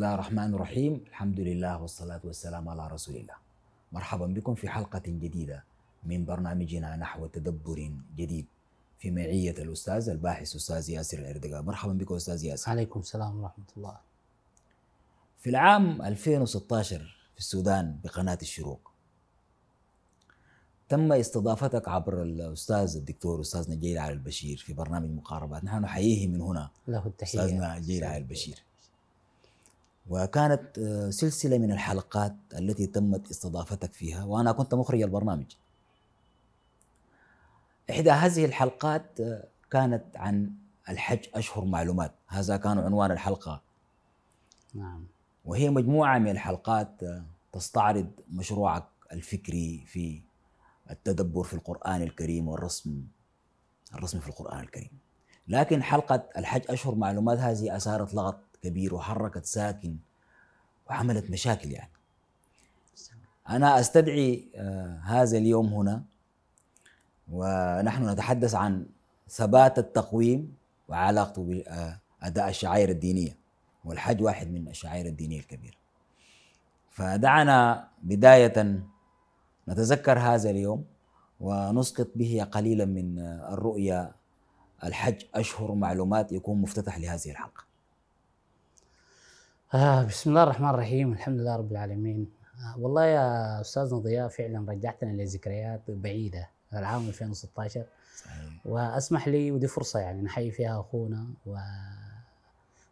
الله الرحمن الرحيم الحمد لله والصلاة والسلام على رسول الله مرحبا بكم في حلقة جديدة من برنامجنا نحو تدبر جديد في معية الأستاذ الباحث أستاذ ياسر الأردقاء مرحبا بكم أستاذ ياسر عليكم السلام ورحمة الله في العام 2016 في السودان بقناة الشروق تم استضافتك عبر الأستاذ الدكتور أستاذ نجيل علي البشير في برنامج مقاربات نحن نحييه من هنا له التحية أستاذنا نجيل علي البشير وكانت آه، سلسلة من الحلقات التي تمت استضافتك فيها وأنا كنت مخرج البرنامج. إحدى هذه الحلقات آه، كانت عن الحج أشهر معلومات. هذا كان عنوان الحلقة. نعم. وهي مجموعة من الحلقات آه، تستعرض مشروعك الفكري في التدبر في القرآن الكريم والرسم الرسم في القرآن الكريم. لكن حلقة الحج أشهر معلومات هذه أثارت لغط كبير وحركت ساكن وعملت مشاكل يعني. أنا أستدعي آه، هذا اليوم هنا ونحن نتحدث عن ثبات التقويم وعلاقته بأداء الشعائر الدينية والحج واحد من الشعائر الدينية الكبيرة. فدعنا بداية نتذكر هذا اليوم ونسقط به قليلا من الرؤية الحج أشهر معلومات يكون مفتتح لهذه الحلقة. آه بسم الله الرحمن الرحيم الحمد لله رب العالمين. آه والله يا أستاذنا ضياء فعلا رجعتنا لذكريات بعيدة العام 2016 صحيح. وأسمح لي ودي فرصة يعني نحيي فيها أخونا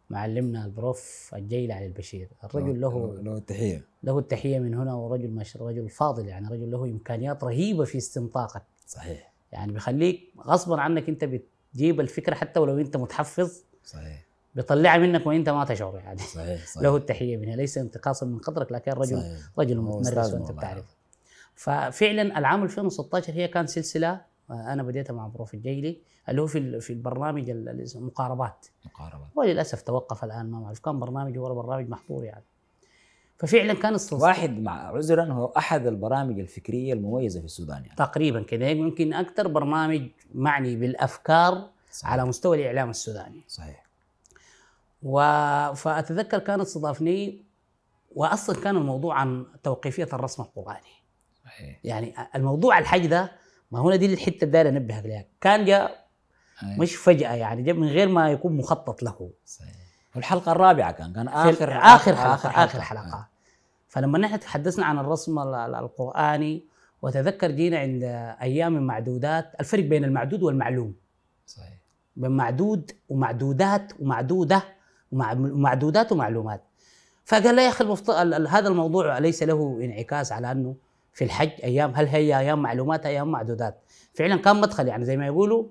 ومعلمنا البروف الجيل علي البشير. الرجل له له التحية له التحية من هنا ورجل ما شاء الله رجل فاضل يعني رجل له إمكانيات رهيبة في استنطاقك صحيح. يعني بيخليك غصبا عنك أنت بتجيب الفكرة حتى ولو أنت متحفظ. صحيح. بيطلعها منك وانت ما تشعر يعني. صحيح صحيح. له التحية منها ليس انتقاصا من قدرك لكن رجل صحيح. رجل متمرس وأنت. بتعرف ففعلا العام 2016 هي كان سلسلة آه، أنا بديتها مع بروف الجيلي اللي هو في في البرنامج ال- ال- اسمه مقاربات. وللأسف توقف الآن ما معروف كان برنامج ورا برنامج محظور يعني. ففعلا كان استنصاف واحد مع عذرا هو أحد البرامج الفكرية المميزة في السودان يعني. تقريبا كده يمكن أكثر برنامج معني بالأفكار صحيح. على مستوى الإعلام السوداني. صحيح. و... فأتذكر كانت استضافني واصلا كان الموضوع عن توقيفية الرسم القرآني. صحيح. يعني الموضوع الحج ده ما هنا دي الحتة اللي داير انبهك لها كان جاء. مش فجأة يعني جاء من غير ما يكون مخطط له. صحيح. الحلقة الرابعة كان كان في آخر آخر حلقة آخر حلقة. فلما نحن تحدثنا عن الرسم ال- ال- القرآني وتذكر جينا عند أيام معدودات الفرق بين المعدود والمعلوم. صحيح. بين معدود ومعدودات ومعدودة. ومع- ومعدودات ومعلومات. فقال لا يا أخي المفت... ال- ال- هذا الموضوع ليس له انعكاس على أنه في الحج أيام هل هي أيام معلومات أيام معدودات. فعلا كان مدخل يعني زي ما يقولوا.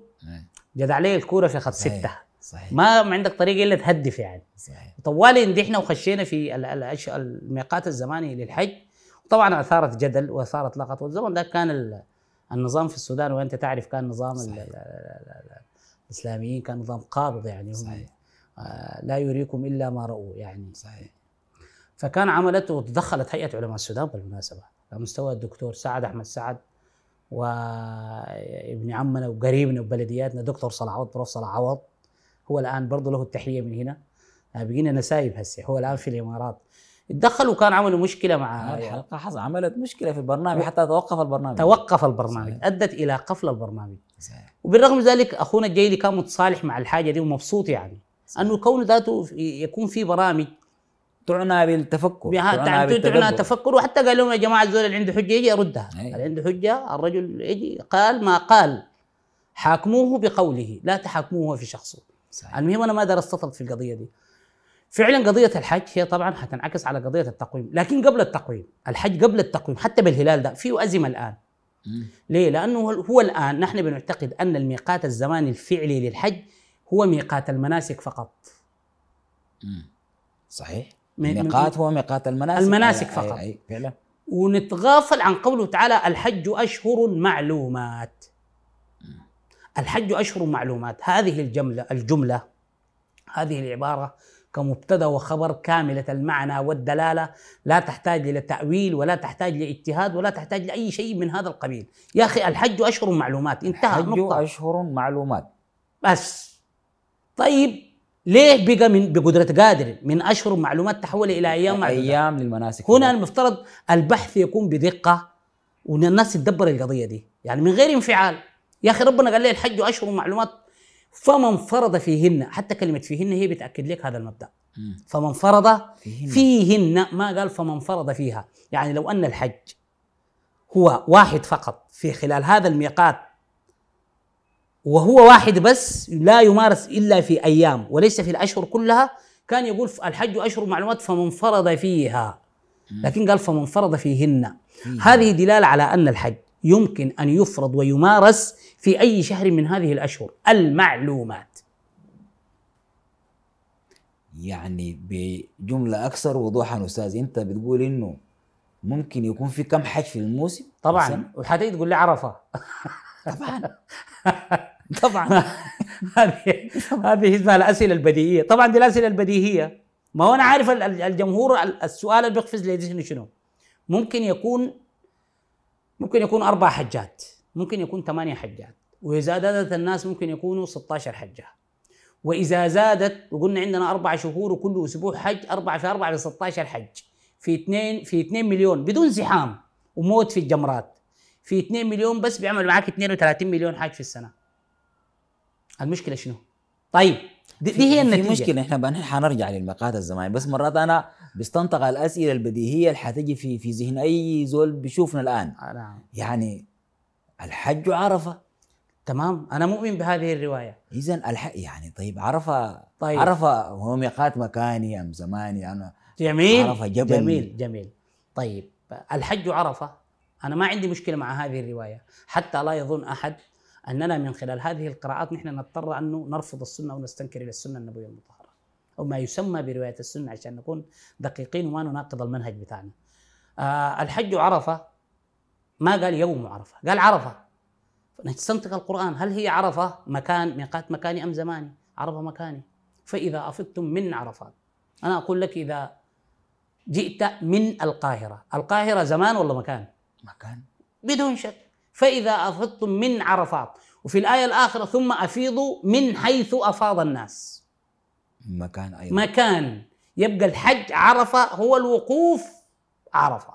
جد عليه الكورة في خط. ستة. صحيح. ما عندك طريقه إلا تهدف يعني. صحيح. طوالي ندحنا وخشينا في الميقات الزماني للحج. طبعا أثارت جدل وأثارت لغط والزمن ده كان ال- النظام في السودان وأنت تعرف كان نظام صحيح. ال- ال- ال- الإسلاميين كان نظام قابض يعني. صحيح. لا يريكم إلا ما راوا يعني. صحيح. فكان عملت وتدخلت هيئة علماء السودان بالمناسبة على مستوى الدكتور سعد أحمد سعد وابن عمنا وقريبنا وبلدياتنا دكتور صلاح عوض بروف صلاح عوض. هو الآن برضه له التحية من هنا. آه، بقينا نسايب هسه هو الآن في الإمارات. اتدخلوا وكان عملوا مشكلة مع الحلقة حصل عملت مشكلة في البرنامج حتى توقف البرنامج. توقف البرنامج صحيح. أدت إلى قفل البرنامج. صحيح. وبالرغم من ذلك أخونا الجيلي كان متصالح مع الحاجة دي ومبسوط يعني. أنه كونه ذاته يكون في برامج. تعنى بالتفكر. تعنى تعنى. تفكر. وحتى قال لهم يا جماعة الزول اللي عنده حجة يجي يردها. أي. اللي عنده حجة الرجل يجي قال ما قال. حاكموه بقوله. لا تحاكموه في شخصه. صحيح. المهم أنا ما دار استطرد في القضية دي. فعلا قضية الحج هي طبعا حتنعكس على قضية التقويم. لكن قبل التقويم الحج قبل التقويم حتى بالهلال ده فيه أزمة الآن. مم. ليه؟ لأنه هو الآن نحن بنعتقد أن الميقات الزماني الفعلي للحج هو ميقات المناسك فقط. صحيح. ميقات هو ميقات المناسك. المناسك أي- فقط. أي, أي فعلا. ونتغافل عن قوله تعالى الحج أشهر معلومات. الحج أشهر معلومات. هذه الجمله الجملة هذه العبارة كمبتدأ وخبر كاملة المعنى والدلالة. لا تحتاج إلى تأويل ولا تحتاج لاجتهاد ولا تحتاج لاي شيء من هذا القبيل. يا أخي الحج أشهر معلومات. انتهى حج نقطه أشهر معلومات. بس. طيب ليه بقى من بقدرة قادر؟ من أشهر معلومات تحول إلى أيام معدودة. أيام للمناسك. هنا المفترض البحث يكون بدقة وان الناس تدبر القضية دي. يعني من غير انفعال. يا أخي ربنا قال لي الحج أشهر معلومات فمن فرض فيهن حتى كلمة فيهن هي بتأكد لك هذا المبدأ. مم. فمن فرض فيهن. فيهن ما قال فمن فرض فيها. يعني لو أن الحج هو واحد فقط في خلال هذا الميقات وهو واحد بس لا يمارس إلا في أيام وليس في الأشهر كلها. كان يقول الحج أشهر معلومات فمن فرض فيها. لكن قال فمن فرض فيهن. هذه دلالة على أن الحج يمكن أن يفرض ويمارس في أي شهر من هذه الأشهر. المعلومات. يعني بجملة أكثر وضوحا أستاذ أنت بتقول إنه ممكن يكون في كم حج في الموسم؟ طبعا. وحتى تقول لي عرفة. طبعا. طبعا. هذه هذه اسمها الأسئلة البديهية. طبعا دي الأسئلة البديهية. ما هو أنا عارف ال- ال- الجمهور ال- السؤال اللي بيقفز لي ذهنه شنو ممكن يكون ممكن يكون أربع حجات. ممكن يكون ثمانية حجات. وإذا زادت الناس ممكن يكونوا 16 حجة. وإذا زادت وقلنا عندنا أربع شهور وكل أسبوع حج اربعه في اربعه ب 16 حج. في اثنين في 2 مليون بدون زحام وموت في الجمرات. في 2 مليون بس بيعمل معاك 32 مليون حاج في السنة. المشكلة شنو؟ طيب دي, دي هي في النتيجة. مشكلة إحنا حنرجع للمقات الزمان بس مرات أنا بستنطق الأسئلة البديهية اللي حتجي في في ذهن أي زول بيشوفنا الآن. آه، نعم. يعني الحج عرفه تمام أنا مؤمن بهذه الرواية. اذا الح... يعني طيب عرفه طيب. عرفة هو ميقات مكاني أم زماني؟ أنا جميل عرفة جبل. جميل جميل. طيب الحج عرفه أنا ما عندي مشكلة مع هذه الرواية. حتى لا يظن أحد اننا من خلال هذه القراءات نحن نضطر أنه نرفض السنة ونستنكر إلى السنة النبوية المطهرة. أو ما يسمى برواية السنة عشان نكون دقيقين وما نناقض المنهج بتاعنا. آه الحج عرفة. ما قال يوم عرفة قال عرفة. نستنطق القرآن. هل هي عرفة؟ مكان ميقات مكاني أم زماني؟ عرفة مكاني. فإذا أفضتم من عرفات أنا أقول لك إذا جئت من القاهرة. القاهرة زمان ولا مكان؟ مكان. بدون شك. فإذا أفضتم من عرفات. وفي الآية الآخرة ثم أفيضوا من حيث أفاض الناس. مكان أيضا. مكان. يبقى الحج عرفة هو الوقوف عرفة.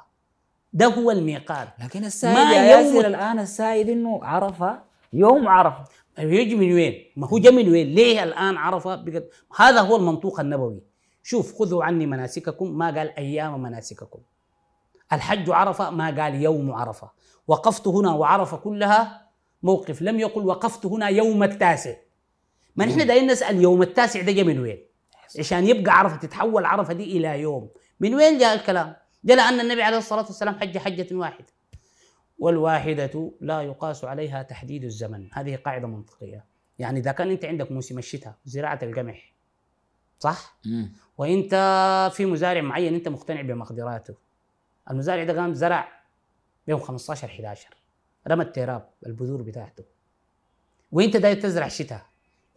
ده هو الميقات. لكن السائد ما يا يوم- الآن السائد إنه عرفة يوم عرفة. يجي من وين؟ ما هو جا من وين؟ ليه الآن عرفة؟ بقت هذا هو المنطوق النبوي. شوف خذوا عني مناسككم ما قال أيام مناسككم. الحج عرفة ما قال يوم عرفة. وقفت هنا وعرفة كلها موقف. لم يقل وقفت هنا يوم التاسع. ما نحن دايرين نسأل يوم التاسع ده جا من وين؟ عشان يبقى عرفة تتحول عرفة دي إلى يوم. من وين جاء الكلام؟ جاء لأن النبي عليه الصلاة والسلام حج حجة واحدة. والواحدة لا يقاس عليها تحديد الزمن. هذه قاعدة منطقية. يعني إذا كان أنت عندك موسم الشتاء زراعة القمح صح؟ مم. وإنت في مزارع معين أنت مقتنع بمقدراته. المزارع ده قام زرع يوم 15 11 رمى التراب البذور بتاعته. وانت داير تزرع شتاء.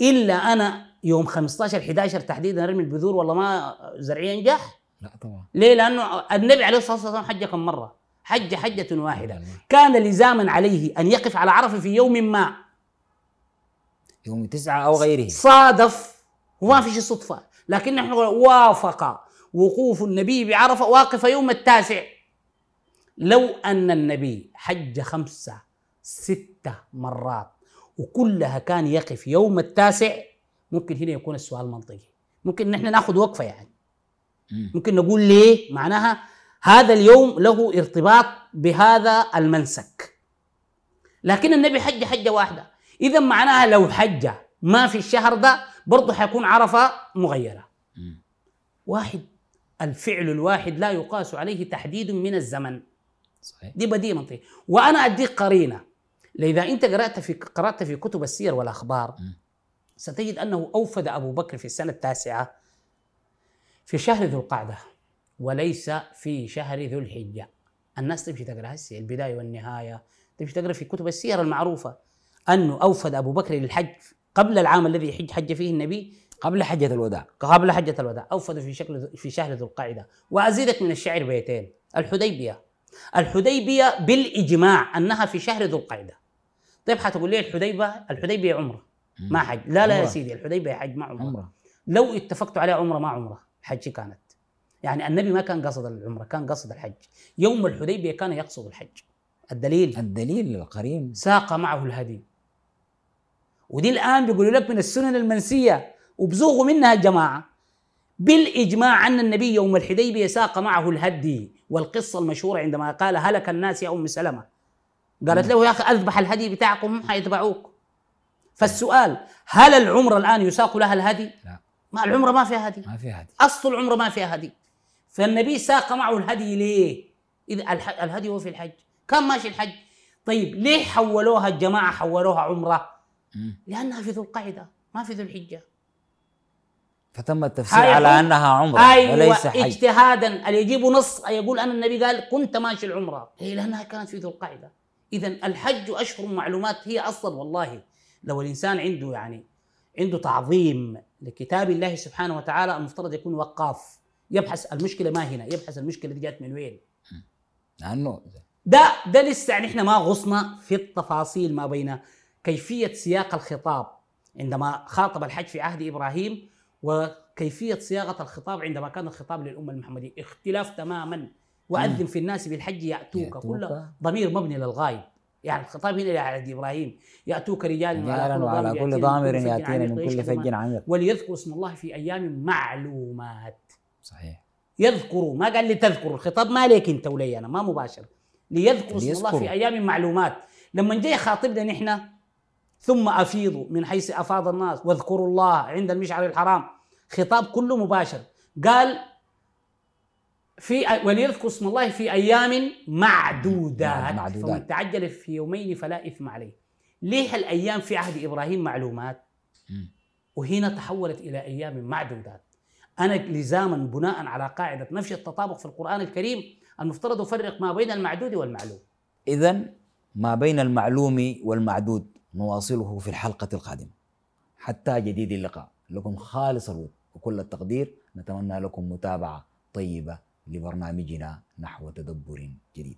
إلا أنا يوم 15 11 تحديدا أرمي البذور والله ما زرعي ينجح؟ لا طبعا. ليه؟ لأنه النبي عليه الصلاة والسلام حج كم مرة؟ حج حجة واحدة. كان لزاما عليه أن يقف على عرفه في يوم ما. يوم تسعة أو غيره. صادف. وما في شيء صدفة. لكن نحن وافق وقوف النبي بعرفة واقف يوم التاسع. لو أن النبي حج خمسه سته مرات وكلها كان يقف يوم التاسع ممكن هنا يكون السؤال منطقي. ممكن نحن ناخذ وقفة يعني. مم. ممكن نقول ليه؟ معناها هذا اليوم له ارتباط بهذا المنسك. لكن النبي حج حجة واحدة. اذا معناها لو حج ما في الشهر ده برضه حيكون عرفة مغيرة. مم. واحد الفعل الواحد لا يقاس عليه تحديد من الزمن. صحيح. دي بديهة منطقية. وأنا أديك قرينة. لذا أنت قرأت في قرأت في كتب السير والأخبار. ستجد أنه أوفد أبو بكر في السنة التاسعة في شهر ذو القعدة وليس في شهر ذو الحجة. الناس تمشي تقرأ هسه البداية والنهاية تمشي تقرأ في كتب السير المعروفة. أنه أوفد أبو بكر للحج قبل العام الذي يحج حج فيه النبي قبل حجة الوداع. قبل حجة الوداع. أوفد في شكل في شهر ذو القعدة. وأزيدك من الشعر بيتين. الحديبية. الحديبية بالإجماع أنها في شهر ذو القعدة. طيب حتقول لي الحديبة الحديبية عمرة ما حج. لا لا يا عمرة. سيدي الحديبية حج ما عمرة. عمرة. لو اتفقتوا عليه عمرة ما عمرة حج كانت. يعني النبي ما كان قصد العمرة كان قصد الحج. يوم الحديبية كان يقصد الحج. الدليل؟ الدليل القريب. ساق معه الهدي. ودي الآن بيقولوا لك من السنن المنسية وبزوغوا منها الجماعة. بالإجماع ان النبي يوم الحديبية ساق معه الهدي والقصة المشهورة عندما قال هلك الناس يا أم سلمة. قالت له يا أخي أذبح الهدي بتاعكم هم حيتبعوك. فالسؤال هل العمره الآن يساق لها الهدي؟ لا. ما العمره ما فيها هدي. ما في هدي. أصل العمره ما فيها هدي. فالنبي ساق معه الهدي ليه؟ اذا الهدي هو في الحج. كان ماشي الحج. طيب ليه حولوها الجماعة حولوها عمرة؟ لأنها في ذو القعدة ما في ذو الحجة. فتم التفسير على أنها عمرة أيوه وليس حج اجتهادا اللي يجيبوا نص؟ يقول أن النبي قال كنت ماشي العمرة. هي لأنها كانت في ذو القعده اذا الحج أشهر معلومات هي أصلا والله لو الإنسان عنده يعني عنده تعظيم لكتاب الله سبحانه وتعالى المفترض يكون وقاف. يبحث المشكلة ما هنا يبحث المشكلة دي جات من وين؟ لأنه ده ده لسه يعني إحنا ما غصنا في التفاصيل ما بين كيفية سياق الخطاب. عندما خاطب الحج في عهد إبراهيم وكيفية صياغة الخطاب عندما كان الخطاب للأمة المحمدية اختلاف تماما. وأذن في الناس بالحج يأتوك, يأتوك. كله ضمير مبني للغايب. يعني الخطاب هنا لعهد إبراهيم يأتوك رجال رجالا وعلى كل ضامر ياتينا من كل فج عميق. وليذكروا اسم الله في أيام معلومات. صحيح. يذكروا. ما قال لي تذكروا الخطاب ما ليك أنت ولي أنا ما مباشر. ليذكروا اسم الله. في أيام معلومات. لما جاي يخاطبنا نحن ثم أفيضوا من حيث أفاض الناس واذكروا الله عند المشعر الحرام. خطاب كله مباشر. قال في وليذكروا اسم الله في أيام معدودات, معدودات. فمن تعجل في يومين فلا إثم عليه. ليه الأيام في عهد إبراهيم معلومات. وهنا تحولت إلى أيام معدودات. أنا لزاما بناء على قاعدة نفي التطابق في القرآن الكريم المفترض افرق ما بين المعدود والمعلوم. اذا ما بين المعلوم والمعدود. نواصله في الحلقة القادمة. حتى جديد اللقاء. لكم خالص الود وكل التقدير نتمنى لكم متابعة طيبة لبرنامجنا نحو تدبر جديد.